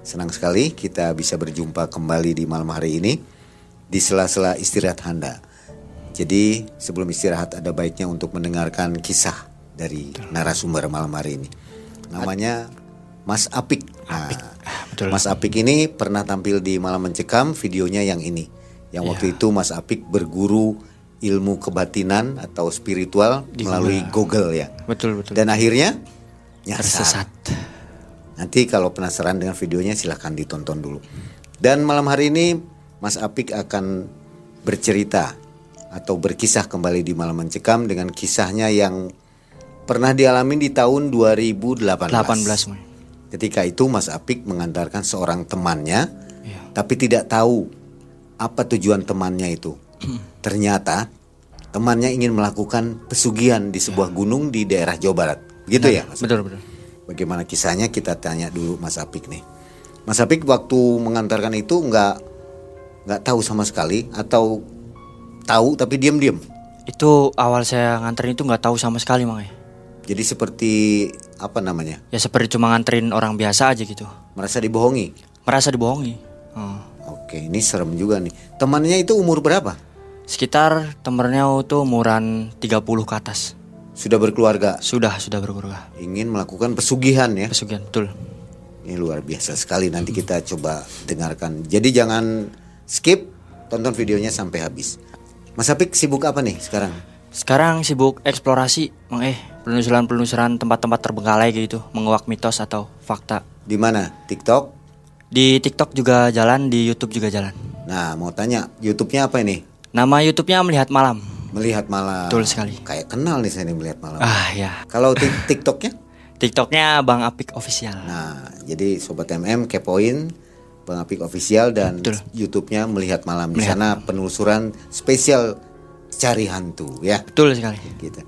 Senang sekali kita bisa berjumpa kembali di malam hari ini di sela-sela istirahat Anda. Jadi sebelum istirahat ada baiknya untuk mendengarkan kisah dari narasumber malam hari ini. Namanya Mas Apik. Nah, betul. Mas Apik ini pernah tampil di Malam Mencekam videonya yang ini. Yang waktu Iya. itu Mas Apik berguru ilmu kebatinan atau spiritual Di melalui Google ya. Betul betul. Dan akhirnya nyasar. tersesat. Nanti kalau penasaran dengan videonya silahkan ditonton dulu. Dan malam hari ini Mas Apik akan bercerita atau berkisah kembali di Malam Mencekam dengan kisahnya yang pernah dialami di tahun 2018. 18 Mas. Ketika itu Mas Apik mengantarkan seorang temannya Iya. tapi tidak tahu apa tujuan temannya itu. Ternyata temannya ingin melakukan pesugihan di sebuah gunung di daerah Jawa Barat. Gitu ya? Mas? Betul betul. Bagaimana kisahnya kita tanya dulu Mas Apik nih. Mas Apik waktu mengantarkan itu nggak nggak tahu sama sekali atau tahu tapi diam-diam. Itu awal saya nganterin itu nggak tahu sama sekali mang ya. Jadi seperti apa namanya? Ya seperti cuma nganterin orang biasa aja gitu. Merasa dibohongi. Merasa dibohongi. Oh. Oke, ini serem juga nih. Temannya itu umur berapa? Sekitar temennya itu umuran 30 ke atas. Sudah berkeluarga, Sudah sudah berkeluarga. ingin melakukan pesugihan ya. Pesugihan betul. Ini luar biasa sekali. Nanti kita coba dengarkan. Jadi jangan skip, tonton videonya sampai habis. Mas Apik sibuk apa nih sekarang? Sekarang sibuk eksplorasi, mang eh penelusuran-penelusuran tempat-tempat terbengkalai gitu, menguak mitos atau fakta. Di mana? TikTok? Di TikTok juga jalan, di YouTube juga jalan. Nah, mau tanya, YouTube-nya apa ini? Nama YouTube-nya Melihat Malam. Melihat malam. Betul sekali. Kayak kenal nih saya nih melihat malam. Ah ya. Kalau tik- TikToknya? TikToknya Bang Apik Official. Nah, jadi sobat MM kepoin Bang Apik official dan Betul. YouTube-nya melihat malam. Di sana penelusuran spesial cari hantu ya. Betul sekali. Gitu.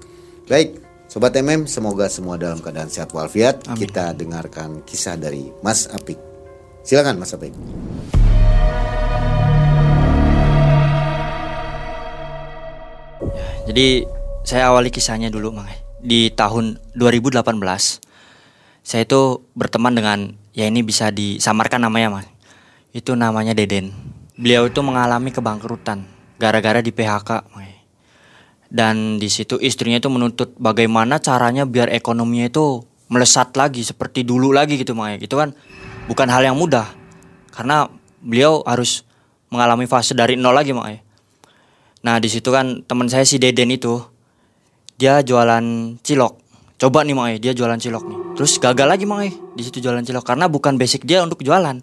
Baik, sobat MM semoga semua dalam keadaan sehat walafiat. Amin. Kita dengarkan kisah dari Mas Apik. Silakan Mas Apik. Jadi saya awali kisahnya dulu Mang. Di tahun 2018 saya itu berteman dengan ya ini bisa disamarkan namanya Mas. Itu namanya Deden. Beliau itu mengalami kebangkrutan gara-gara di PHK. Mang. Dan di situ istrinya itu menuntut bagaimana caranya biar ekonominya itu melesat lagi seperti dulu lagi gitu Mang. Itu kan bukan hal yang mudah. Karena beliau harus mengalami fase dari nol lagi Mang. Nah di situ kan teman saya si Deden itu dia jualan cilok. Coba nih Mang, dia jualan cilok nih. Terus gagal lagi Mang di situ jualan cilok karena bukan basic dia untuk jualan.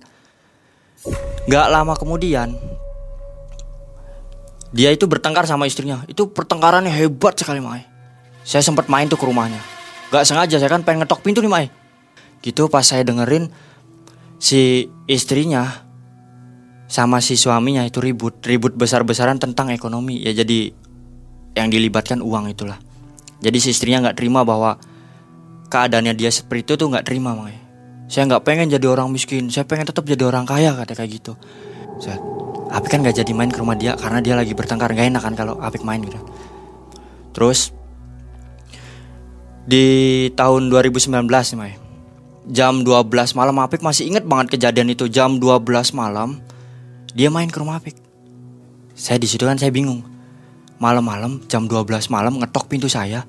Gak lama kemudian dia itu bertengkar sama istrinya. Itu pertengkarannya hebat sekali Mang. Saya sempat main tuh ke rumahnya. Gak sengaja saya kan pengen ngetok pintu nih Mang. Gitu pas saya dengerin si istrinya sama si suaminya itu ribut, ribut besar-besaran tentang ekonomi. Ya jadi yang dilibatkan uang itulah. Jadi si istrinya nggak terima bahwa keadaannya dia seperti itu tuh nggak terima makanya. Saya nggak pengen jadi orang miskin, saya pengen tetap jadi orang kaya kata kayak gitu. Saya, Apik kan gak jadi main ke rumah dia karena dia lagi bertengkar gak enak kan kalau Apik main gitu. Terus di tahun 2019 nih Mai. Jam 12 malam Apik masih inget banget kejadian itu jam 12 malam dia main ke rumah Apik. Saya di situ kan saya bingung. Malam-malam jam 12 malam ngetok pintu saya.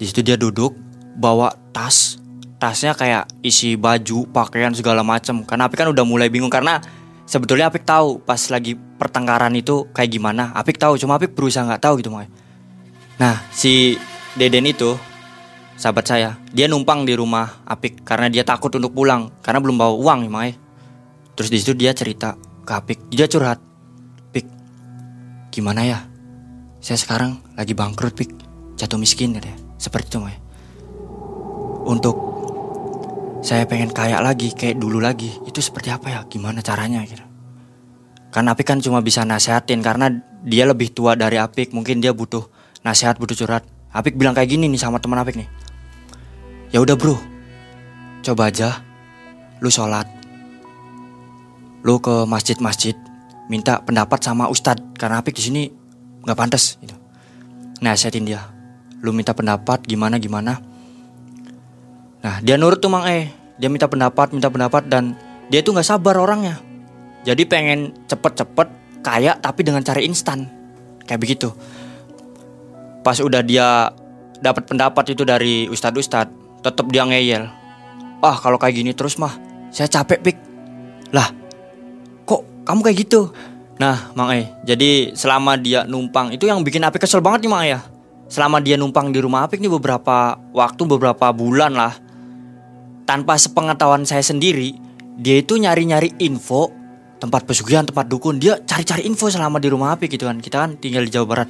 Di situ dia duduk bawa tas. Tasnya kayak isi baju, pakaian segala macam. Karena Apik kan udah mulai bingung karena sebetulnya Apik tahu pas lagi pertengkaran itu kayak gimana. Apik tahu, cuma Apik berusaha nggak tahu gitu, Mai. Nah, si Deden itu sahabat saya, dia numpang di rumah Apik karena dia takut untuk pulang karena belum bawa uang, Mai. Terus di situ dia cerita ke Apik, dia curhat. Pik, gimana ya? Saya sekarang lagi bangkrut, Pik. Jatuh miskin ya, seperti itu, Mai. Untuk saya pengen kaya lagi kayak dulu lagi. Itu seperti apa ya? Gimana caranya gitu? Kan Apik kan cuma bisa nasehatin karena dia lebih tua dari Apik. Mungkin dia butuh nasihat butuh curhat. Apik bilang kayak gini nih sama teman Apik nih. Ya udah bro. Coba aja. Lu sholat lu ke masjid-masjid minta pendapat sama ustadz karena Apik di sini nggak pantas gitu. Nasihatin dia. Lu minta pendapat gimana gimana? Nah dia nurut tuh Mang E. Dia minta pendapat, minta pendapat dan dia tuh nggak sabar orangnya. Jadi pengen cepet-cepet kaya tapi dengan cara instan. Kayak begitu. Pas udah dia dapat pendapat itu dari ustadz-ustadz tetap dia ngeyel. Ah kalau kayak gini terus mah saya capek pik kamu kayak gitu Nah Mang E Jadi selama dia numpang Itu yang bikin Apik kesel banget nih Mang E ya Selama dia numpang di rumah Apik nih beberapa waktu Beberapa bulan lah tanpa sepengetahuan saya sendiri, dia itu nyari-nyari info tempat pesugihan, tempat dukun. Dia cari-cari info selama di rumah api gitu kan. Kita kan tinggal di Jawa Barat.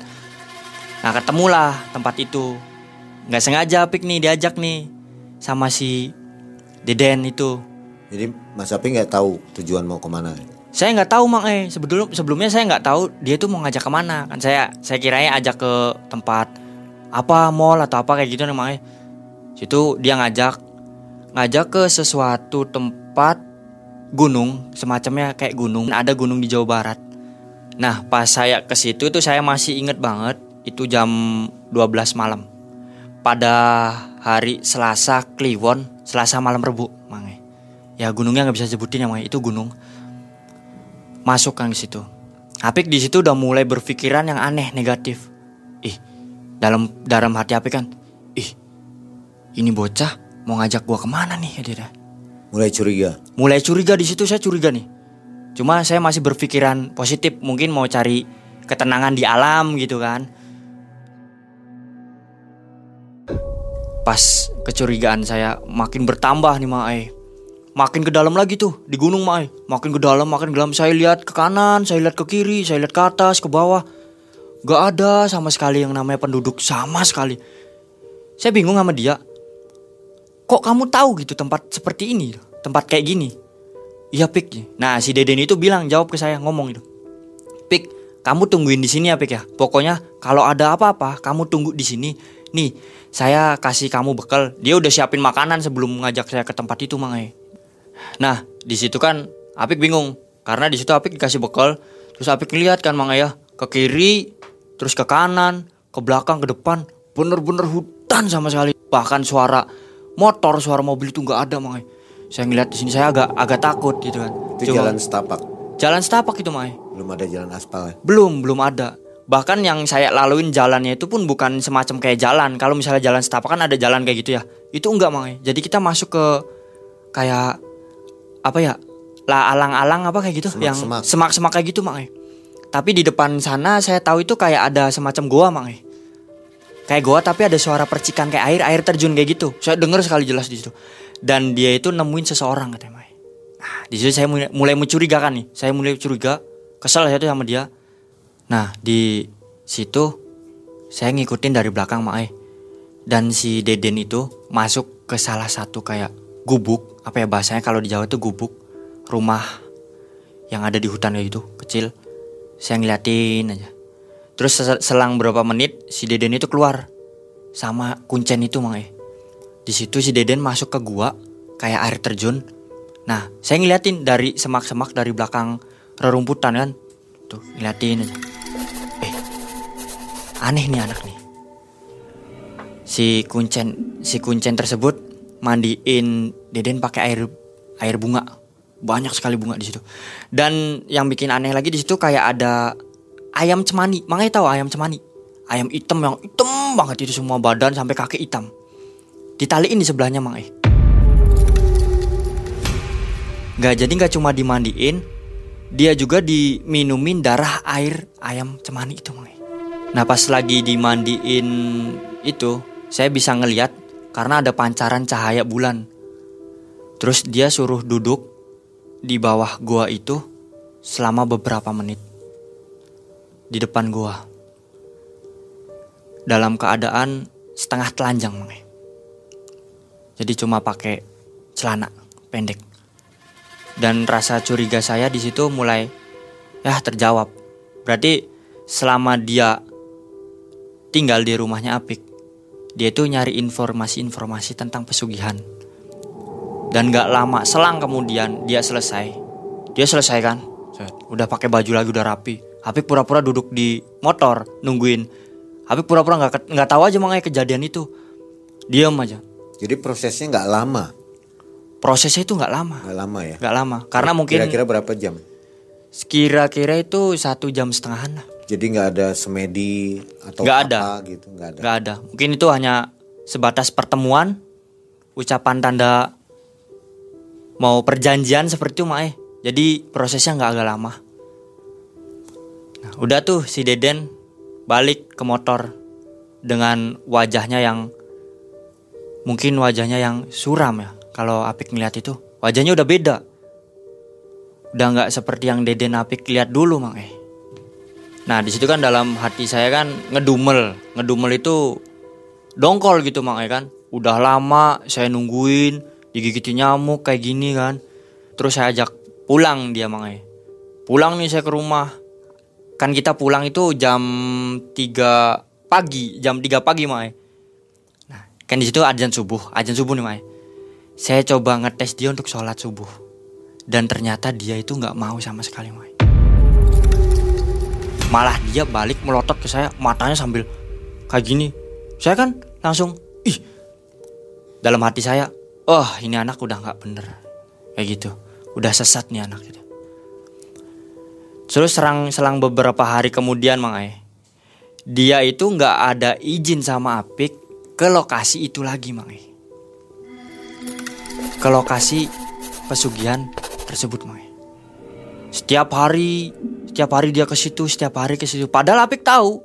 Nah ketemulah tempat itu. Nggak sengaja Apik nih diajak nih sama si Deden itu. Jadi Mas Api nggak tahu tujuan mau ke mana. Saya nggak tahu mak eh. Sebelum sebelumnya saya nggak tahu dia tuh mau ngajak ke mana. Kan saya saya kiranya ajak ke tempat apa mall atau apa kayak gitu namanya. Situ dia ngajak ngajak ke sesuatu tempat gunung semacamnya kayak gunung. Ada gunung di Jawa Barat. Nah pas saya ke situ tuh saya masih inget banget itu jam 12 malam. Pada hari Selasa Kliwon Selasa malam Rebu mangai ya gunungnya nggak bisa sebutin ya mangai itu gunung masuk kan ke situ. Apik di situ udah mulai berpikiran yang aneh negatif. Ih dalam dalam hati Apik kan ih ini bocah mau ngajak gua ke mana nih? Ya dia. Mulai curiga. mulai curiga di situ saya curiga nih. Cuma saya masih berpikiran positif mungkin mau cari ketenangan di alam gitu kan. Pas kecurigaan saya makin bertambah nih Mae makin ke dalam lagi tuh di gunung Mae makin ke dalam makin dalam saya lihat ke kanan saya lihat ke kiri saya lihat ke atas ke bawah. Gak ada sama sekali yang namanya penduduk sama sekali. Saya bingung sama dia. Kok kamu tahu gitu tempat seperti ini? Tempat kayak gini? Iya pik. Nah si deden itu bilang jawab ke saya ngomong itu. Pik kamu tungguin di sini ya pik ya. Pokoknya kalau ada apa-apa kamu tunggu di sini. Nih saya kasih kamu bekal. Dia udah siapin makanan sebelum ngajak saya ke tempat itu mangai nah di situ kan Apik bingung karena di situ Apik dikasih bekal. Terus Apik ngeliat kan mangai ya ke kiri terus ke kanan ke belakang ke depan bener-bener hutan sama sekali. Bahkan suara motor suara mobil itu nggak ada mangai saya ngeliat di sini saya agak agak takut gitu kan. Itu Cuma- jalan setapak. jalan setapak itu mangai Belum ada jalan aspal ya. belum belum ada. Bahkan yang saya laluin jalannya itu pun bukan semacam kayak jalan. Kalau misalnya jalan setapak kan ada jalan kayak gitu ya. Itu enggak mangai jadi kita masuk ke kayak apa ya lah alang-alang apa kayak gitu yang Semak-semak. kayak gitu mangai tapi di depan sana saya tahu itu kayak ada semacam goa mangai kayak goa tapi ada suara percikan kayak air air terjun kayak gitu. Saya dengar sekali jelas di situ. Dan dia itu nemuin seseorang katanya Mai. nah di situ saya mulai, mulai mencurigakan nih. Saya mulai curiga kesel saya tuh sama dia. Nah di situ saya ngikutin dari belakang Mae dan si Deden itu masuk ke salah satu kayak gubuk. Apa ya bahasanya? Kalau di Jawa itu gubuk. Rumah yang ada di hutan gitu kecil. Saya ngeliatin aja. Terus sel- selang berapa menit si Deden itu keluar. Sama kuncen itu mang eh di situ si Deden masuk ke gua kayak air terjun. Nah saya ngeliatin dari semak-semak dari belakang rerumputan kan? Tuh ngeliatin aja. Eh aneh nih anak nih. Si kuncen si kuncen tersebut mandiin Deden pakai air air bunga. Banyak sekali bunga di situ. Dan yang bikin aneh lagi di situ kayak ada ayam cemani. Makanya tahu ayam cemani? Ayam hitam yang hitam banget itu semua badan sampai kaki hitam. Ditaliin di sebelahnya mang eh nggak jadi nggak cuma dimandiin dia juga diminumin darah air ayam cemani itu mang eh nah pas lagi dimandiin itu saya bisa ngeliat karena ada pancaran cahaya bulan. Terus dia suruh duduk di bawah gua itu selama beberapa menit. Di depan gua. Dalam keadaan setengah telanjang Mang. jadi cuma pakai celana pendek. Dan rasa curiga saya di situ mulai ya terjawab. Berarti selama dia tinggal di rumahnya Apik dia itu nyari informasi-informasi tentang pesugihan. Dan gak lama selang kemudian dia selesai. Dia selesai kan? Udah pakai baju lagi udah rapi. Apik pura-pura duduk di motor nungguin. Apik pura-pura nggak nggak tahu aja makanya kejadian itu. Diam aja. Jadi prosesnya nggak lama, prosesnya itu nggak lama. Nggak lama ya. nggak lama. Karena mungkin Kira-kira berapa jam? kira-kira itu satu jam setengahan lah Jadi nggak ada semedi atau Nggak apa ada. gitu, nggak ada. nggak ada mungkin itu hanya sebatas pertemuan ucapan tanda mau perjanjian seperti itu Mae. Jadi prosesnya nggak agak lama. Nah, udah tuh si Deden balik ke motor dengan wajahnya yang mungkin wajahnya yang suram ya. Kalau Apik ngeliat itu wajahnya udah beda. Udah nggak seperti yang Deden Apik lihat dulu Mae. Nah di situ kan dalam hati saya kan ngedumel, ngedumel itu dongkol gitu Mang ya kan. Udah lama saya nungguin digigitin nyamuk kayak gini kan. Terus saya ajak pulang dia Mang ya. Pulang nih saya ke rumah. Kan kita pulang itu jam 3 pagi, jam 3 pagi Mang ya. Nah, kan di situ adzan subuh, adzan subuh nih ya. Saya coba ngetes dia untuk sholat subuh. Dan ternyata dia itu nggak mau sama sekali Mang. Malah dia balik melotot ke saya, matanya sambil kayak gini. Saya kan langsung, ih, dalam hati saya, oh ini anak udah nggak bener, kayak gitu, udah sesat nih anak gitu. Terus serang selang beberapa hari kemudian Mang dia itu nggak ada izin sama Apik ke lokasi itu lagi Mang. Ke lokasi pesugihan tersebut Mang. Setiap hari, setiap hari dia ke situ, setiap hari ke situ. Padahal Apik tahu.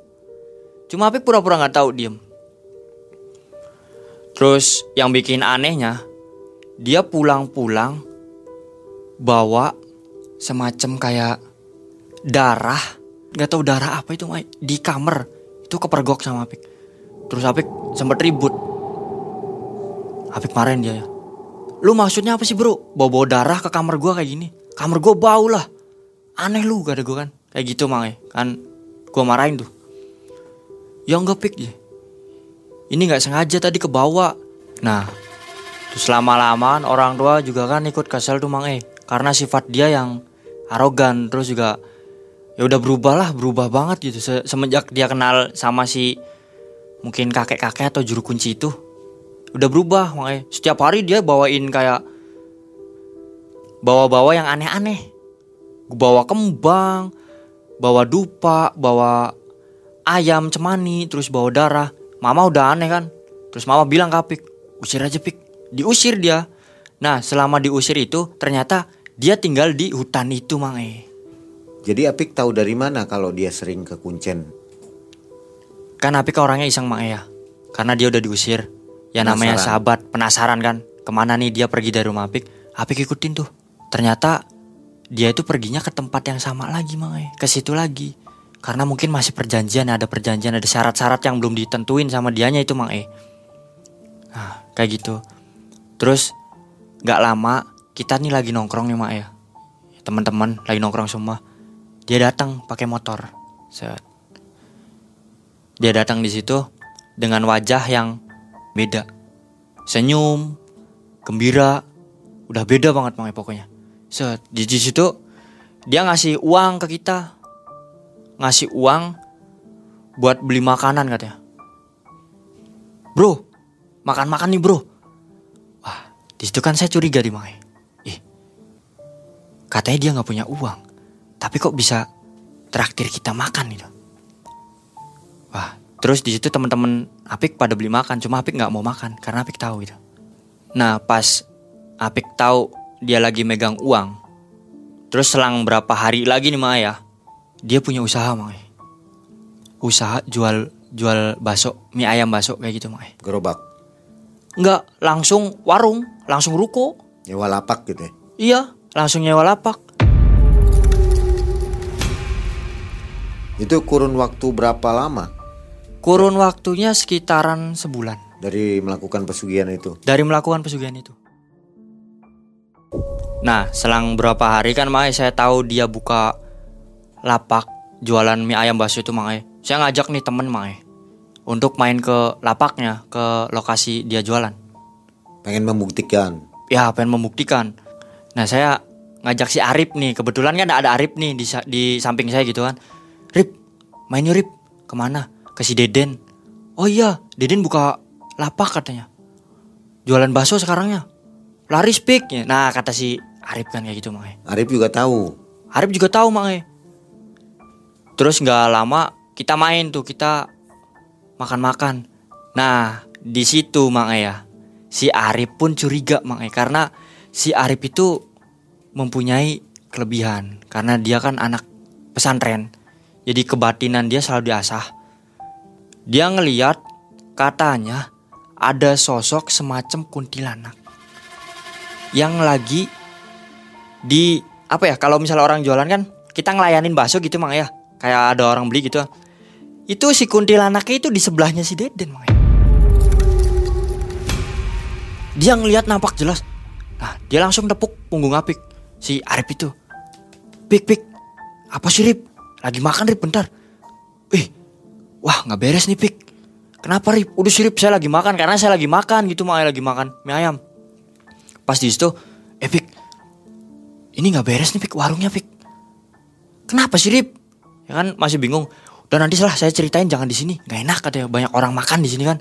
Cuma Apik pura-pura nggak tahu diem. Terus yang bikin anehnya, dia pulang-pulang bawa semacam kayak darah, nggak tahu darah apa itu Mai, di kamar. Itu kepergok sama Apik. Terus Apik sempat ribut. Apik marahin dia ya. Lu maksudnya apa sih bro? Bawa-bawa darah ke kamar gua kayak gini. Kamar gua bau lah. Aneh lu kata gua kan. Kayak gitu mang ya. Kan gua marahin tuh. Ya enggak pik ya. Ini nggak sengaja tadi ke bawah. Nah, terus lama-lamaan orang tua juga kan ikut kesel tuh mang eh. Karena sifat dia yang arogan terus juga ya udah berubah lah berubah banget gitu Se- semenjak dia kenal sama si mungkin kakek-kakek atau juru kunci itu udah berubah makanya setiap hari dia bawain kayak bawa-bawa yang aneh-aneh bawa kembang bawa dupa bawa ayam cemani terus bawa darah. Mama udah aneh kan? Terus mama bilang ke Apik usir aja Pik. Diusir dia. Nah selama diusir itu ternyata dia tinggal di hutan itu mang eh Jadi Apik tahu dari mana kalau dia sering ke Kuncen? kan Apik orangnya iseng mang eh ya. Karena dia udah diusir. Ya namanya sahabat penasaran kan. Ke mana nih dia pergi dari rumah Apik? Apik ikutin tuh. Ternyata dia itu perginya ke tempat yang sama lagi mang eh ke situ lagi karena mungkin masih perjanjian ada perjanjian ada syarat-syarat yang belum ditentuin sama dianya itu mang eh nah kayak gitu terus nggak lama kita nih lagi nongkrong nih mak ya teman-teman lagi nongkrong semua. Dia datang pakai motor. Set. Dia datang di situ dengan wajah yang beda. Senyum, gembira, udah beda banget makanya pokoknya. Set. Di situ dia ngasih uang ke kita. Ngasih uang buat beli makanan katanya. Bro, makan-makan nih bro. Wah, di situ kan saya curiga di Mang. Ih, katanya dia nggak punya uang, tapi kok bisa traktir kita makan gitu. Wah, terus di situ teman-teman Apik pada beli makan, cuma Apik nggak mau makan karena Apik tahu gitu. Nah, pas Apik tahu dia lagi megang uang, terus selang berapa hari lagi nih Maya, dia punya usaha Maya. Usaha jual jual bakso, mie ayam bakso kayak gitu Maya. Gerobak. Enggak, langsung warung, langsung ruko. Nyewa lapak gitu ya. Iya, langsung nyewa lapak. Itu kurun waktu berapa lama Kurun waktunya sekitaran sebulan dari melakukan pesugihan itu? dari melakukan pesugihan itu. Nah, selang berapa hari kan Mae saya tahu dia buka lapak jualan mie ayam bakso itu Mae. Saya ngajak nih temen Mae untuk main ke lapaknya, ke lokasi dia jualan. Pengen membuktikan. ya pengen membuktikan. Nah saya ngajak si Arif nih, kebetulan kan ada Arif nih di, di samping saya gitu kan. Rip, main yuk Rip, ke mana? Ke si Deden. Oh iya, Deden buka lapak katanya. Jualan bakso sekarangnya. Laris pik. Nah kata si Arif kan kayak gitu makanya. Arif juga tahu. Arif juga tahu makanya. Terus nggak lama kita main tuh kita makan-makan. Nah di situ makanya si Arif pun curiga makanya karena si Arif itu mempunyai kelebihan karena dia kan anak pesantren. Jadi kebatinan dia selalu diasah. Dia ngeliat katanya ada sosok semacam kuntilanak yang lagi di apa ya kalau misalnya orang jualan kan kita ngelayanin bakso gitu mang ya. Kayak ada orang beli gitu. Itu si kuntilanaknya itu di sebelahnya si Deden mang ya. dia ngelihat nampak jelas. Nah dia langsung tepuk punggung Apik. Si Arif itu pik pik apa sih Rip? Lagi makan Rip bentar. Ih wah nggak beres nih pik. Kenapa Rip? Udah sih Rip saya lagi makan karena saya lagi makan gitu mang lagi makan mie ayam. Pas di situ eh Pik ini nggak beres nih Pik. Warungnya Pik. Kenapa sih Rip? Ya kan masih bingung. Udah nanti salah saya ceritain jangan di sini. Nggak enak katanya. Banyak orang makan di sini kan.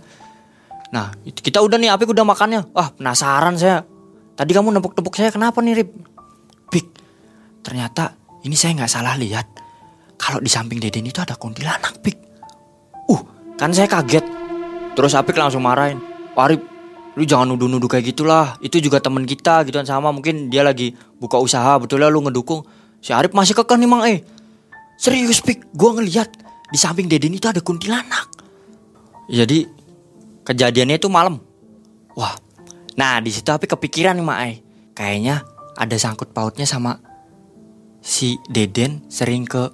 Nah kita udah nih Apik udah makannya. Wah penasaran saya. Tadi kamu nepuk-nepuk saya kenapa nih Rip? Pik ternyata ini saya nggak salah lihat. Kalau di samping Deden itu ada kuntilanak Pik. Uh kan saya kaget. Terus Apik langsung marahin. Wah Rip lu jangan nuduh-nuduh kayak gitulah. Itu juga temen kita gitu kan. Sama mungkin dia lagi buka usaha betulnya lu ngedukung. Si Arif masih kekeh nih mang eh. Serius pik. Gua ngeliat di samping Deden itu ada kuntilanak. Jadi kejadiannya itu malam. Wah. Nah di situ Apik kepikiran nih mang eh. Kayaknya ada sangkut pautnya sama si Deden sering ke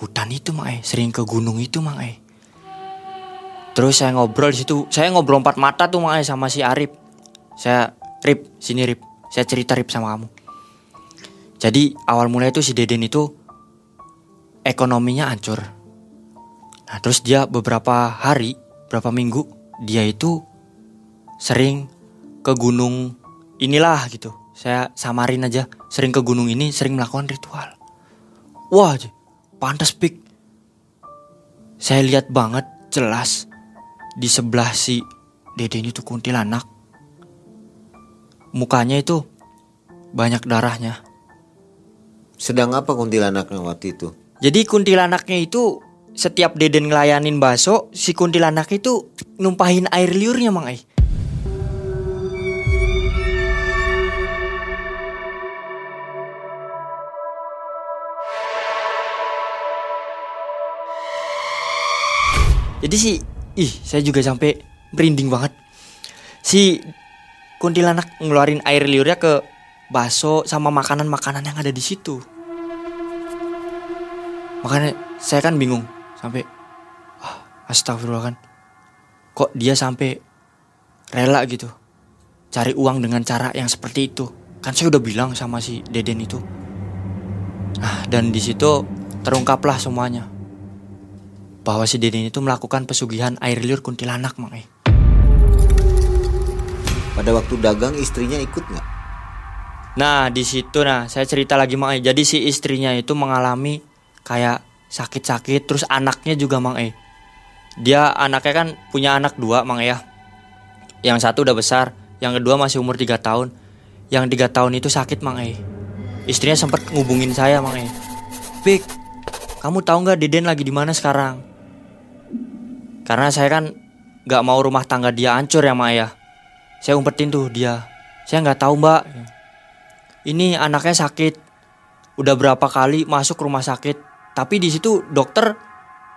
hutan itu mang eh. Sering ke gunung itu mang eh Terus saya ngobrol di situ. Saya ngobrol empat mata tuh makanya sama si Arif. Saya Rip, sini Rip. Saya cerita Rip sama kamu. Jadi awal mulai itu si Deden itu ekonominya hancur. Nah, terus dia beberapa hari, berapa minggu dia itu sering ke gunung inilah gitu. Saya samarin aja, sering ke gunung ini, sering melakukan ritual. Wah, pantas pik. Saya lihat banget jelas di sebelah si Deden itu kuntilanak. Mukanya itu banyak darahnya. Sedang apa kuntilanaknya waktu itu? Jadi kuntilanaknya itu setiap Deden ngelayanin bakso, si kuntilanak itu numpahin air liurnya mang Ai. Jadi si ih saya juga sampai merinding banget. Si kuntilanak ngeluarin air liurnya ke bakso sama makanan-makanan yang ada di situ. Makanya saya kan bingung sampai ah, astagfirullah kan. Kok dia sampai rela gitu cari uang dengan cara yang seperti itu. Kan saya udah bilang sama si Deden itu. Nah, dan di situ terungkaplah semuanya. Bahwa si Deden itu melakukan pesugihan air liur kuntilanak, Mang eh. Pada waktu dagang istrinya ikut nggak? Nah, di situ nah saya cerita lagi Mang E. Jadi si istrinya itu mengalami kayak sakit-sakit terus anaknya juga Mang E. Dia anaknya kan punya anak dua Mang E ya. Yang satu udah besar, yang kedua masih umur 3 tahun. Yang tiga tahun itu sakit Mang E. Istrinya sempat ngubungin saya Mang E. Pik, kamu tahu nggak Deden lagi di mana sekarang? Karena saya kan nggak mau rumah tangga dia hancur ya E ya. Saya umpetin tuh dia. Saya nggak tahu Mbak. Ini anaknya sakit. Udah berapa kali masuk rumah sakit. Tapi di situ dokter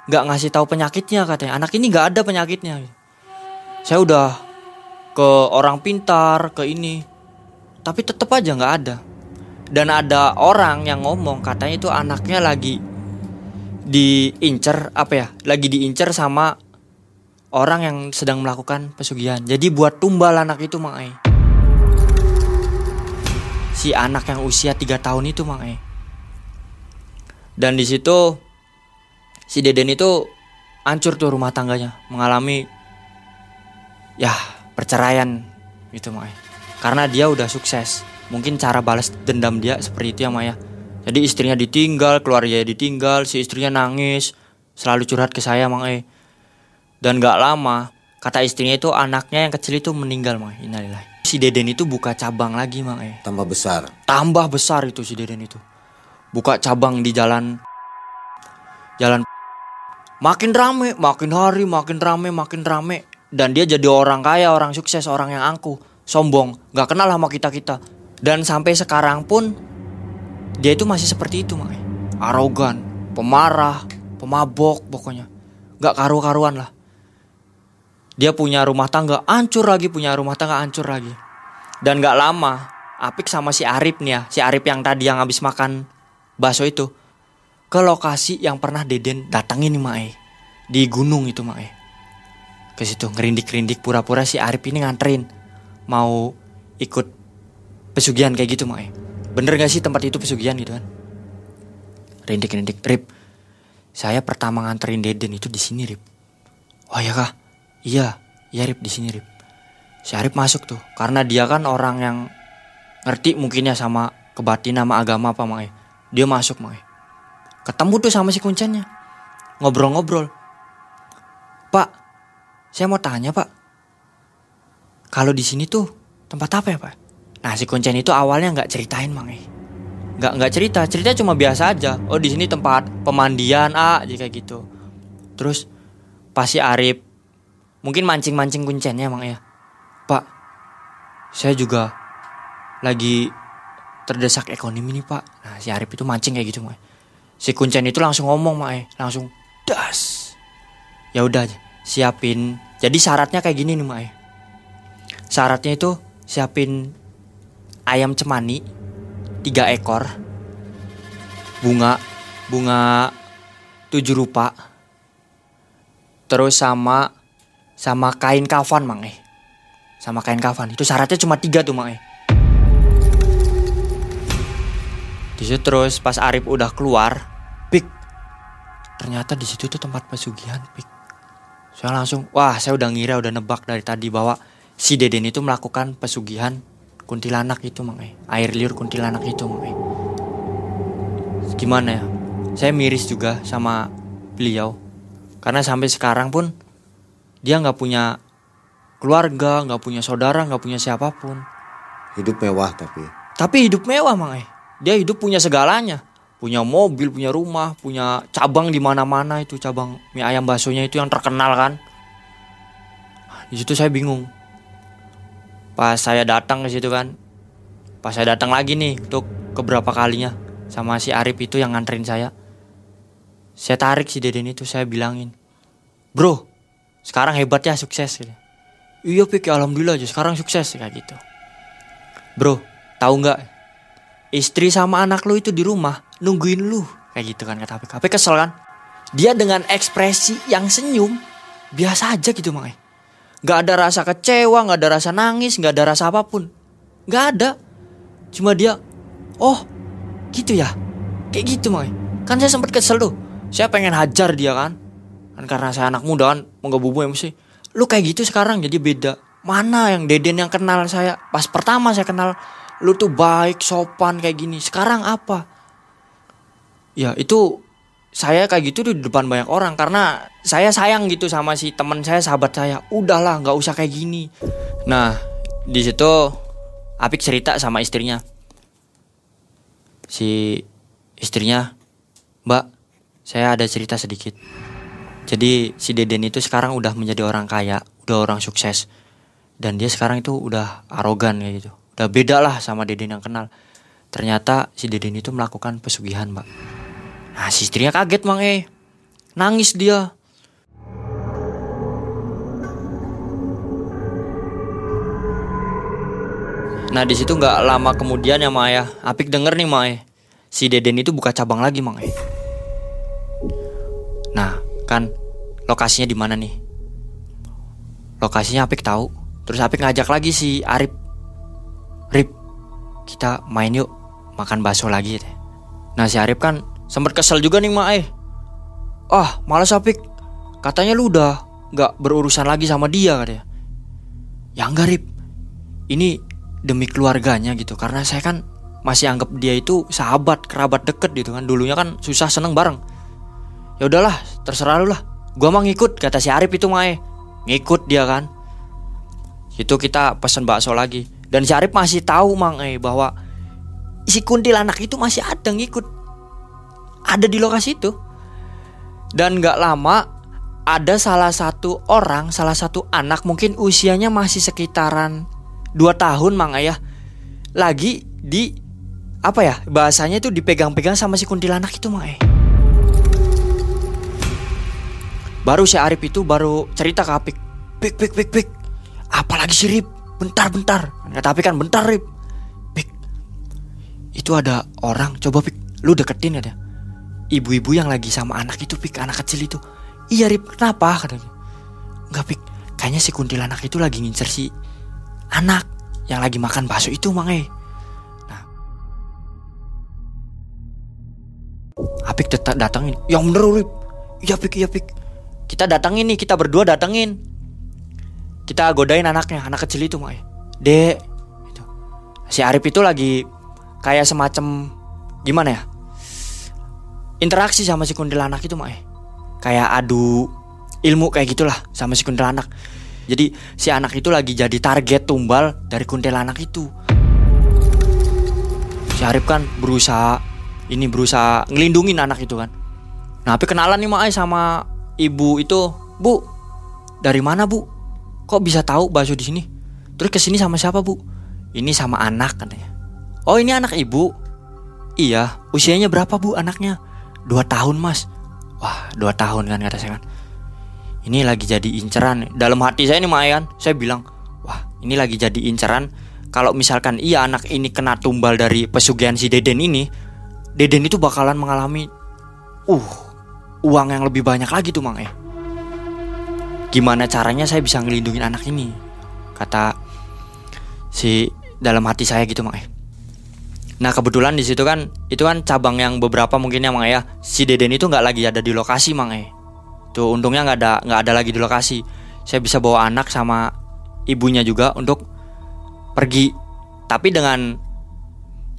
nggak ngasih tahu penyakitnya katanya. Anak ini nggak ada penyakitnya. Saya udah ke orang pintar ke ini. Tapi tetap aja nggak ada. Dan ada orang yang ngomong katanya itu anaknya lagi diincer apa ya lagi diincer sama orang yang sedang melakukan pesugihan. Jadi buat tumbal anak itu mang Ai si anak yang usia 3 tahun itu mang eh dan di situ si Deden itu hancur tuh rumah tangganya mengalami ya perceraian gitu mang eh karena dia udah sukses. Mungkin cara balas dendam dia seperti itu ya Maya jadi istrinya ditinggal keluarganya ditinggal si istrinya nangis selalu curhat ke saya mang eh dan gak lama kata istrinya itu anaknya yang kecil itu meninggal mang. Innalillahi. Si Deden itu buka cabang lagi mang eh. Tambah besar. tambah besar itu si Deden itu. Buka cabang di jalan jalan makin rame makin hari makin rame makin rame. Dan dia jadi orang kaya orang sukses orang yang angkuh sombong nggak kenal sama kita kita. Dan sampai sekarang pun dia itu masih seperti itu mang arogan pemarah pemabok pokoknya. Nggak karu-karuan lah dia punya rumah tangga hancur lagi punya rumah tangga hancur lagi. Dan gak lama Apik sama si Arif nih ya si Arif yang tadi yang habis makan bakso itu ke lokasi yang pernah Deden datangin nih Mae. Di gunung itu Mae. Ke situ ngerindik-rindik pura-pura si Arif ini nganterin mau ikut pesugihan kayak gitu Mae. Bener gak sih tempat itu pesugihan gitu kan? Rindik-rindik Rip saya pertama nganterin Deden itu di sini Rip. Oh ya kah Iya, iya Rip di sini Rip. Si Arif masuk tuh, karena dia kan orang yang ngerti mungkin ya sama kebatinan sama agama apa Mae. Dia masuk Mae. Ketemu tuh sama si kuncennya. Ngobrol-ngobrol. Pak, saya mau tanya Pak. Kalau di sini tuh tempat apa ya Pak? Nah si kuncen itu awalnya nggak ceritain Mae. Nggak nggak cerita, cerita cuma biasa aja. Oh di sini tempat pemandian ah jika gitu. Terus pas si Arif mungkin mancing-mancing kuncennya emang ya. Pak saya juga lagi terdesak ekonomi nih pak. Nah si Arif itu mancing kayak gitu mak. Si kuncen itu langsung ngomong mak langsung das! Ya udah siapin. Jadi syaratnya kayak gini nih mak syaratnya itu siapin ayam cemani tiga ekor bunga bunga tujuh rupa terus sama sama kain kafan mang eh. Sama kain kafan. Itu syaratnya cuma tiga tuh mang eh. Di situ terus pas Arif udah keluar pik. Ternyata di situ tuh tempat pesugihan pik. Saya langsung wah saya udah ngira udah nebak dari tadi bahwa si Deden itu melakukan pesugihan kuntilanak itu mang eh. Air liur kuntilanak itu mang eh. Gimana ya? Saya miris juga sama beliau. Karena sampai sekarang pun dia nggak punya keluarga, nggak punya saudara, nggak punya siapa pun. Hidup mewah tapi. Tapi hidup mewah mang eh. Dia hidup punya segalanya. Punya mobil, punya rumah, punya cabang di mana-mana itu cabang mie ayam baksonya itu yang terkenal kan. Di situ saya bingung. Pas saya datang ke situ kan. Pas saya datang lagi nih untuk keberapa kalinya sama si Arif itu yang nganterin saya. Saya tarik si Deden itu saya bilangin. Bro, sekarang hebat ya sukses gitu. Iya pikir alhamdulillah aja sekarang sukses kayak gitu. Bro, tahu nggak? Istri sama anak lu itu di rumah nungguin lu kayak gitu kan kata Apik. Kesel kan? Dia dengan ekspresi yang senyum biasa aja gitu makanya. Gak ada rasa kecewa, gak ada rasa nangis, gak ada rasa apa pun. Gak ada. Cuma dia, oh gitu ya. kayak gitu makanya kan saya sempat kesel tuh saya pengen hajar dia kan kan karena saya anak muda kan menggebu emosi lu kayak gitu sekarang jadi beda. Mana yang deden yang kenal saya? Pas pertama saya kenal lu tuh baik sopan kayak gini. Sekarang apa? Ya itu saya kayak gitu di depan banyak orang karena saya sayang gitu sama si teman saya sahabat saya. Udahlah nggak usah kayak gini. Nah di situ Apik cerita sama istrinya. Si istrinya mbak saya ada cerita sedikit jadi si Deden itu sekarang udah menjadi orang kaya udah orang sukses. Dan dia sekarang itu udah arogan kayak gitu. Udah beda lah sama Deden yang kenal. Ternyata si Deden itu melakukan pesugihan mbak. Nah si istrinya kaget mang eh Nangis dia. Nah di situ nggak lama kemudian ya Maya Apik denger nih Maya Si Deden itu buka cabang lagi Mang eh Nah kan lokasinya di mana nih Lokasinya Apik tahu Terus Apik ngajak lagi si Arif Rip Kita main yuk Makan bakso lagi deh Nah si Arif kan Sempat kesel juga nih mak eh. Ah, malas Apik. Katanya lu udah nggak berurusan lagi sama dia katanya. Ya enggak Rip. Ini demi keluarganya gitu. Karena saya kan masih anggap dia itu sahabat, kerabat deket gitu kan. Dulunya kan susah seneng bareng. Ya udahlah, terserah lu lah. Gua mau ngikut kata si Arif itu mae. Ngikut dia kan. Itu kita pesen bakso lagi. Dan si Arif masih tahu mang eh bahwa si kuntilanak itu masih ada ngikut ada di lokasi itu. Dan gak lama ada salah satu orang, salah satu anak mungkin usianya masih sekitaran 2 tahun mang ayah lagi di apa ya bahasanya itu dipegang-pegang sama si kuntilanak itu mang ayah. Baru si Arif itu baru cerita ke Apik, pik pik pik pik, apalagi si Rip, bentar bentar, kata Apik kan? Bentar Rip, pik, itu ada orang, coba pik, lu deketin ya ibu-ibu yang lagi sama anak itu pik. Anak kecil itu. Iya Rip. Kenapa? Katanya nggak pik. Kayaknya si kuntilanak itu lagi ngincer si anak yang lagi makan bakso itu mang eh Apik datangin yang bener Rip. Iya pik. Iya pik kita datangin nih kita berdua datangin kita godain anaknya anak kecil itu eh dek itu si Arif itu lagi kayak semacam gimana ya? Interaksi sama si kuntilanak itu eh. kayak adu ilmu kayak gitulah sama si kuntilanak jadi si anak itu lagi jadi target tumbal dari kuntilanak itu. Si Arif kan berusaha ini berusaha ngelindungin anak itu kan. Nah tapi kenalan nih mak sama ibu itu bu dari mana bu? Kok bisa tahu bakso di sini? Terus ke sini sama siapa bu? Ini sama anak katanya. Oh ini anak ibu? Iya usianya berapa bu anaknya? Dua tahun mas. Wah dua tahun kan kata saya kan. Ini lagi jadi inceran. Dalam hati saya ini Mayan saya bilang wah ini lagi jadi inceran. Kalau misalkan iya anak ini kena tumbal dari pesugihan si Deden ini Deden itu bakalan mengalami uh uang yang lebih banyak lagi tuh mang eh gimana caranya saya bisa ngelindungin anak ini kata si dalam hati saya gitu mang eh Nah kebetulan di situ kan itu kan cabang yang beberapa mungkin ya mang ya si Deden itu nggak lagi ada di lokasi mang ya. Tuh untungnya nggak ada nggak ada lagi di lokasi. Saya bisa bawa anak sama ibunya juga untuk pergi. Tapi dengan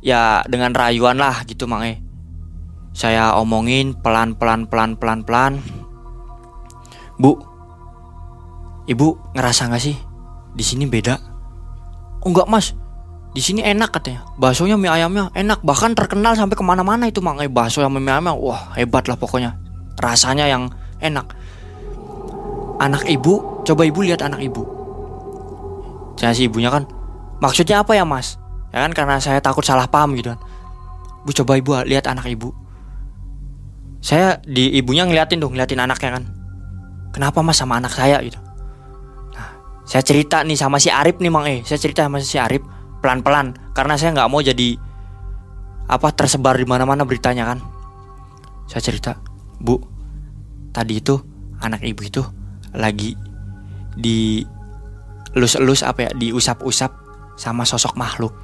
ya dengan rayuan lah gitu mang ya. Saya omongin pelan pelan pelan. Bu, ibu ngerasa nggak sih? Di sini beda? Oh enggak mas, di sini enak katanya. Baksonya mie ayamnya enak. Bahkan terkenal sampai ke mana-mana itu mangai bakso yang mie ayamnya wah hebat lah pokoknya. Rasanya yang enak. Anak ibu coba ibu lihat anak ibu. Saya si ibunya kan maksudnya apa ya mas? Ya kan karena saya takut salah paham gitu kan. Bu coba ibu lihat anak ibu saya di ibunya ngeliatin dong ngeliatin anaknya kan kenapa mas sama anak saya gitu nah saya cerita nih sama si Arif nih mang eh saya cerita sama si Arif pelan-pelan karena saya nggak mau jadi apa tersebar di mana-mana beritanya kan. Saya cerita, Bu, tadi itu anak ibu itu lagi di elus-elus apa ya, diusap-usap sama sosok makhluk.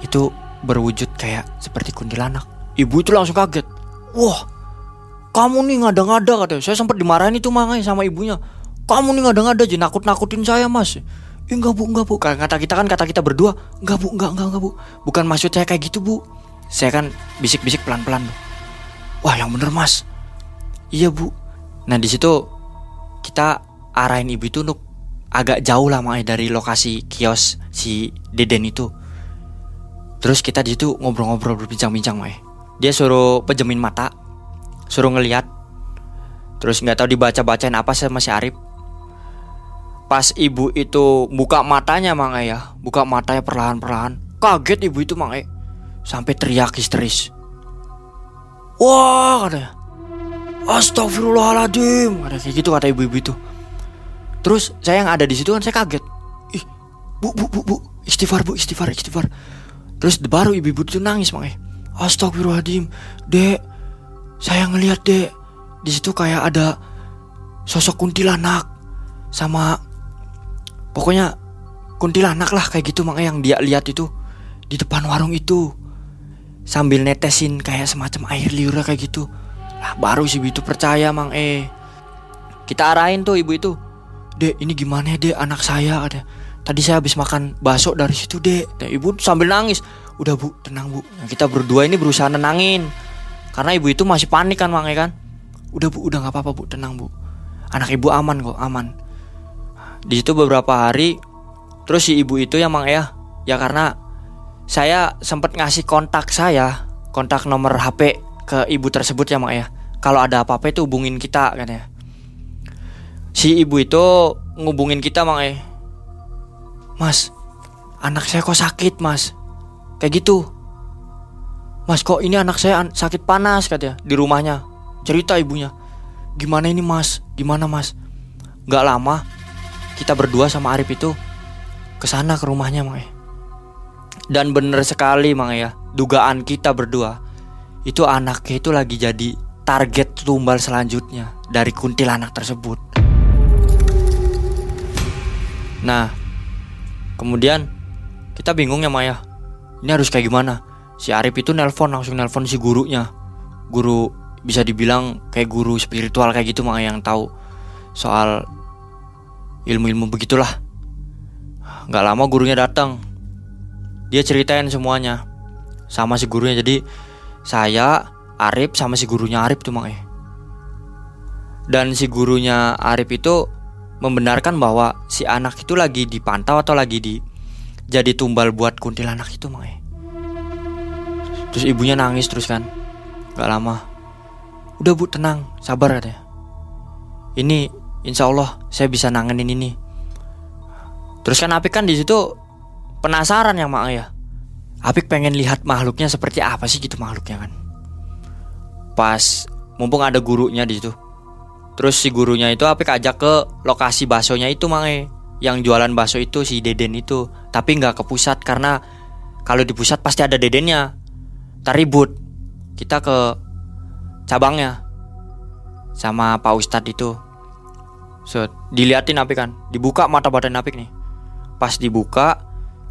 Itu berwujud kayak seperti kuntilanak. ibu itu langsung kaget. Wah, kamu nih ngada-ngada katanya. Saya sempat dimarahin itu mangai sama ibunya. Kamu nih ngada-ngada aja nakut-nakutin saya mas. Eh, enggak bu, enggak bu. Kata kita kan kata kita berdua, enggak bu, enggak, enggak, enggak bu. Bukan maksud saya kayak gitu bu. Saya kan bisik-bisik pelan-pelan. Wah yang bener mas. Iya bu. Nah di situ kita arahin ibu itu untuk agak jauh lah makanya dari lokasi kios si Deden itu. Terus kita di situ ngobrol-ngobrol berbincang-bincang makanya. Dia suruh pejemin mata, suruh ngeliat. Terus nggak tahu dibaca-bacain apa sama si Arif. Pas ibu itu buka matanya mang ya, buka matanya perlahan-perlahan. Kaget ibu itu mang sampai teriak histeris. Wah katanya. Astagfirullahaladzim Ada kayak gitu kata ibu-ibu itu Terus saya yang ada di situ kan saya kaget Ih bu bu bu bu Istighfar bu istighfar istighfar Terus baru ibu-ibu itu nangis makanya Astagfirullahaladzim. Dek Saya ngeliat dek di situ kayak ada sosok kuntilanak sama pokoknya kuntilanak lah kayak gitu makanya yang dia lihat itu di depan warung itu sambil netesin kayak semacam air liur kayak gitu. Lah baru si itu percaya mang eh kita arahin tuh ibu itu. Dek ini gimana dek? Anak saya ada. Tadi saya habis makan bakso dari situ dek. Nah, ibu sambil nangis udah bu tenang bu nah, kita berdua ini berusaha nenangin karena ibu itu masih panik kan mang kan udah bu udah nggak apa-apa bu tenang bu anak ibu aman kok aman di situ beberapa hari terus si ibu itu yang mang ya ya karena saya sempat ngasih kontak saya, kontak nomor HP ke ibu tersebut ya mak ya. Kalau ada apa-apa itu hubungin kita kan ya. Si ibu itu ngubungin kita mak ya. Mas, anak saya kok sakit mas? Kayak gitu. Mas kok ini anak saya sakit panas katanya di rumahnya. Cerita ibunya. Gimana ini mas? Gimana mas? Gak lama kita berdua sama Arif itu ke sana ke rumahnya mak ya dan bener sekali mang ya, dugaan kita berdua itu anaknya itu lagi jadi target tumbal selanjutnya dari kuntilanak tersebut. Nah, kemudian kita bingung ya Maya. Ini harus kayak gimana? Si Arif itu nelpon langsung nelpon si gurunya. Guru bisa dibilang kayak guru spiritual kayak gitu Maya yang tahu soal ilmu-ilmu begitulah. Gak lama gurunya datang dia ceritain semuanya sama si gurunya jadi saya Arif sama si gurunya Arif tuh mang eh dan si gurunya Arif itu membenarkan bahwa si anak itu lagi dipantau atau lagi di jadi tumbal buat kuntilanak itu mang eh terus ibunya nangis terus kan. Gak lama. Udah bu tenang. Sabar katanya. Ini insya Allah saya bisa nanganin ini. Terus kan Apik kan di situ penasaran yang mak ya? Apik pengen lihat makhluknya seperti apa sih gitu makhluknya kan? Pas mumpung ada gurunya di situ. Terus si gurunya itu Apik ajak ke lokasi baksonya itu mak yang jualan bakso itu si Deden itu. Tapi nggak ke pusat karena kalau di pusat pasti ada Dedennya. Taribut kita ke cabangnya sama Pak Ustadz itu. So, diliatin Apik kan. Dibuka mata badan Apik nih. Pas dibuka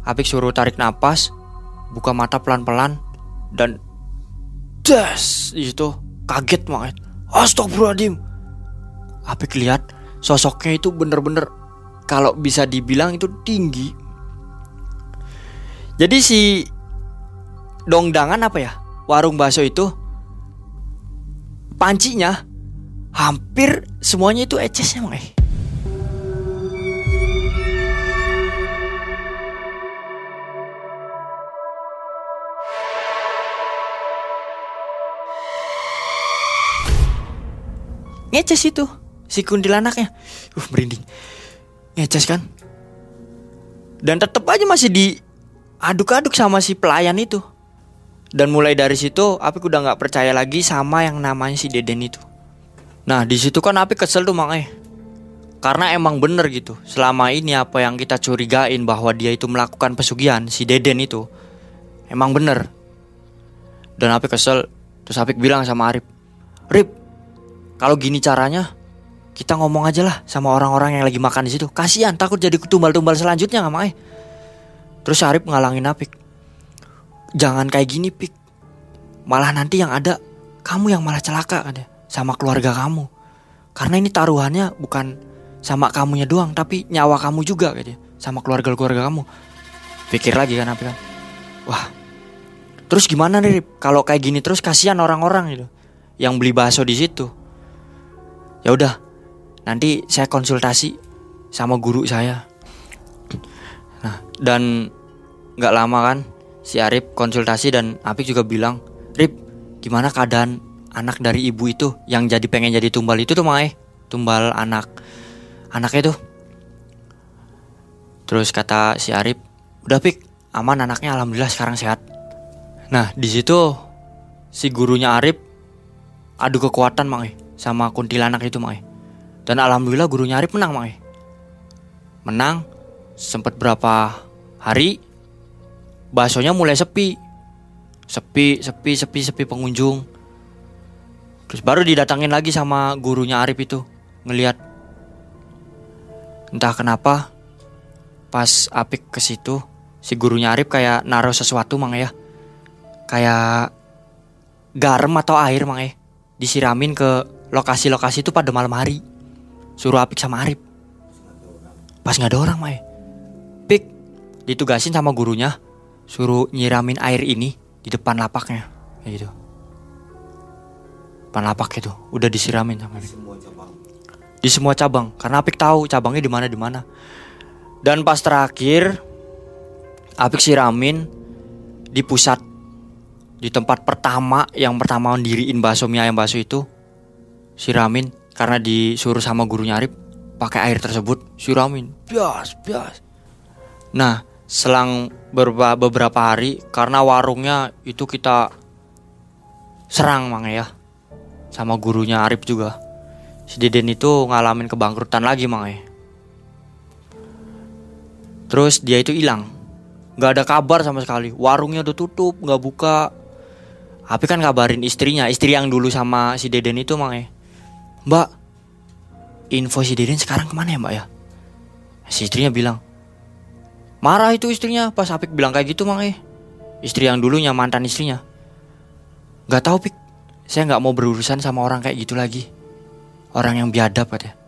Apik suruh tarik napas, buka mata pelan-pelan, dan das itu kaget banget. Astagfirullahaladzim. Apik lihat sosoknya itu bener-bener kalau bisa dibilang itu tinggi. Jadi si dongdangan apa ya? Warung bakso itu pancinya hampir semuanya itu eces emang eh. ngeces itu si kuntilanaknya uh merinding ngeces kan? Dan tetap aja masih diaduk-aduk sama si pelayan itu. Dan mulai dari situ Apik udah nggak percaya lagi sama yang namanya si Deden itu. Nah di situ kan Apik kesel tuh makanya karena emang bener gitu selama ini apa yang kita curigain bahwa dia itu melakukan pesugihan si Deden itu emang bener. Dan Apik kesel terus Apik bilang sama Arif Rip kalau gini caranya, kita ngomong aja lah sama orang-orang yang lagi makan di situ. Kasihan, takut jadi tumbal-tumbal selanjutnya nggak mau. Terus Arif ngalangin Apik. Jangan kayak gini, Pik. malah nanti yang ada kamu yang malah celaka katanya sama keluarga kamu karena ini taruhannya bukan sama kamunya doang tapi nyawa kamu juga katanya sama keluarga keluarga kamu pikir lagi kan Apik kan wah terus gimana nih Rip? kalau kayak gini terus kasihan orang-orang gitu yang beli bakso di situ ya udah nanti saya konsultasi sama guru saya. Nah dan nggak lama kan si Arif konsultasi dan Apik juga bilang Rip gimana keadaan anak dari ibu itu yang jadi pengen jadi tumbal itu tuh Mae tumbal anak anaknya tuh. Terus kata si Arif udah Pik aman anaknya alhamdulillah sekarang sehat. Nah di situ si gurunya Arif adu kekuatan Mae sama kuntilanak itu Mae dan alhamdulillah gurunya Arif menang Mae menang sempat berapa hari baksonya mulai sepi. Sepi sepi sepi sepi pengunjung. Terus baru didatangin lagi sama gurunya Arif itu ngelihat entah kenapa pas Apik ke situ si gurunya Arif kayak naruh sesuatu mang ya. Kayak garam atau air mang ya disiramin ke lokasi-lokasi itu pada malam hari suruh Apik sama Arif. Pas nggak ada orang ya Pik ditugasin sama gurunya. Suruh nyiramin air ini di depan lapaknya. Kayak gitu. Depan lapak itu. Udah disiramin sama dia. di semua cabang. Karena Apik tahu cabangnya di mana di mana. Dan pas terakhir Apik siramin di pusat. Di tempat pertama yang pertama diriin bakso mie ayam bakso itu siramin karena disuruh sama gurunya Arif pakai air tersebut siramin. Bias bias. Nah selang beberapa beberapa hari karena warungnya itu kita serang mang ya. Sama gurunya Arif juga. Si Deden itu ngalamin kebangkrutan lagi mang ya. Terus dia itu hilang. Nggak ada kabar sama sekali. Warungnya udah tutup nggak buka. Tapi kan kabarin istrinya istri yang dulu sama si Deden itu mang ya mbak info si Deden sekarang ke mana ya mbak ya si istrinya bilang Marah itu istrinya pas Apik bilang kayak gitu mang eh. Istri yang dulunya mantan istrinya. Gak tahu Pik. Saya nggak mau berurusan sama orang kayak gitu lagi. Orang yang biadab katanya.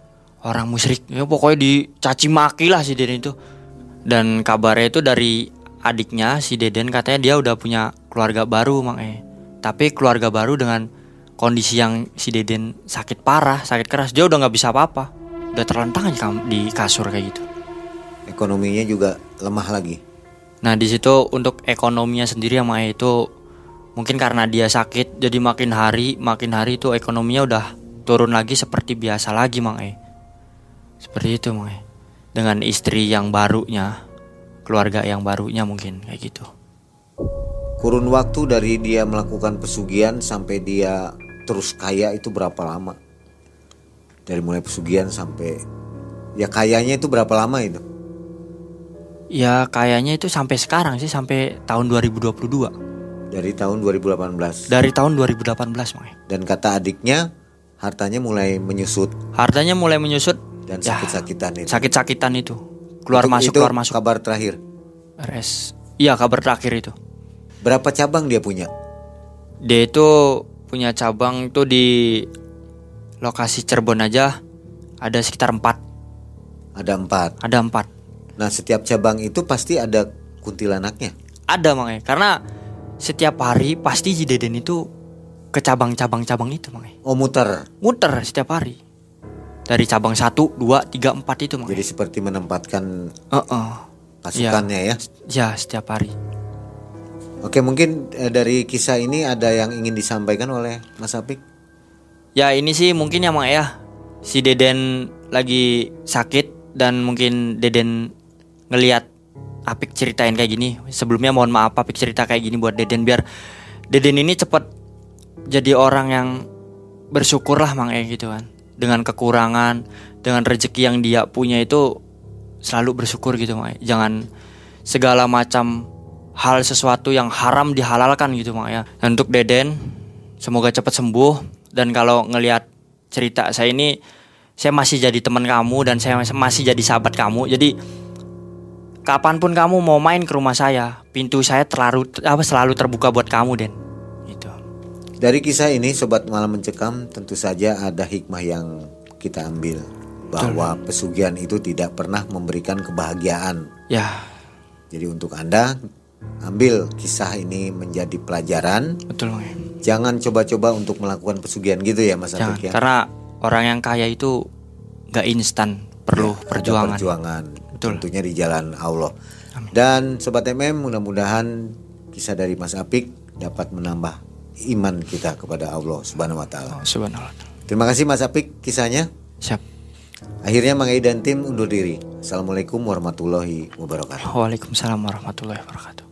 Orang musyrik. Ya pokoknya dicaci maki lah si Deden itu. Dan kabarnya itu dari adiknya si Deden katanya dia udah punya keluarga baru mang eh. Tapi keluarga baru dengan kondisi yang si Deden sakit parah, sakit keras. Dia udah nggak bisa apa-apa. Udah terlentang aja di kasur kayak gitu. Ekonominya juga lemah lagi. Nah di situ untuk ekonominya sendiri yang Mae itu mungkin karena dia sakit jadi makin hari makin hari itu ekonominya udah turun lagi seperti biasa lagi Mang E. Seperti itu Mang E. Dengan istri yang barunya, keluarga yang barunya mungkin kayak gitu. Kurun waktu dari dia melakukan pesugihan sampai dia terus kaya itu berapa lama? Dari mulai pesugihan sampai ya kayanya itu berapa lama itu? Ya kayaknya itu sampai sekarang sih sampai tahun 2022. Dari tahun 2018. Dari tahun 2018 Mang. Dan kata adiknya hartanya mulai menyusut Hartanya mulai menyusut dan Ya, sakit-sakitan itu. sakit-sakitan itu. Keluar Itu- masuk itu keluar masuk. Kabar terakhir. RS. Iya kabar terakhir itu. Berapa cabang dia punya? Dia itu punya cabang tuh di lokasi Cirebon aja ada sekitar empat. Ada empat. Ada empat. Nah setiap cabang itu pasti ada kuntilanaknya. Ada makanya karena setiap hari pasti si Deden itu ke cabang-cabang-cabang itu makanya. Oh muter. Muter setiap hari. Dari cabang satu, dua, tiga, empat itu makanya. Jadi seperti menempatkan Heeh. pasukannya ya. Ya setiap hari. Oke mungkin eh, dari kisah ini ada yang ingin disampaikan oleh Mas Apik. Ya ini sih mungkin ya Mak ya. Si Deden lagi sakit Dan mungkin Deden ngeliat Apik ceritain kayak gini. Sebelumnya mohon maaf Apik cerita kayak gini buat Deden Biar Deden ini cepet Jadi orang yang bersyukur lah Mang E gitu kan. Dengan kekurangan Dengan rezeki yang dia punya itu Selalu bersyukur gitu Mang. Jangan segala macam hal sesuatu yang haram dihalalkan gitu Mak ya. Dan untuk Deden semoga cepat sembuh dan kalau ngelihat cerita saya ini saya masih jadi teman kamu dan saya masih jadi sahabat kamu. Jadi kapan pun kamu mau main ke rumah saya, pintu saya terlalu apa selalu terbuka buat kamu Den. Gitu. Dari kisah ini sobat malam mencekam tentu saja ada hikmah yang kita ambil bahwa pesugihan itu tidak pernah memberikan kebahagiaan. Ya, Jadi untuk Anda ambil kisah ini menjadi pelajaran. betul. Ai. Jangan coba-coba untuk melakukan pesugihan gitu ya Mas Jangan, Apik ya. karena orang yang kaya itu nggak instan, perlu Ada perjuangan. perjuangan. Betul. Tentunya di jalan Allah. Dan sobat MM mudah-mudahan kisah dari Mas Apik dapat menambah iman kita kepada Allah Subhanahu wa taala. Oh, subhanallah. Terima kasih Mas Apik kisahnya. Siap. Akhirnya Mang Ei dan tim undur diri. Assalamualaikum warahmatullahi wabarakatuh. Waalaikumsalam warahmatullahi wabarakatuh.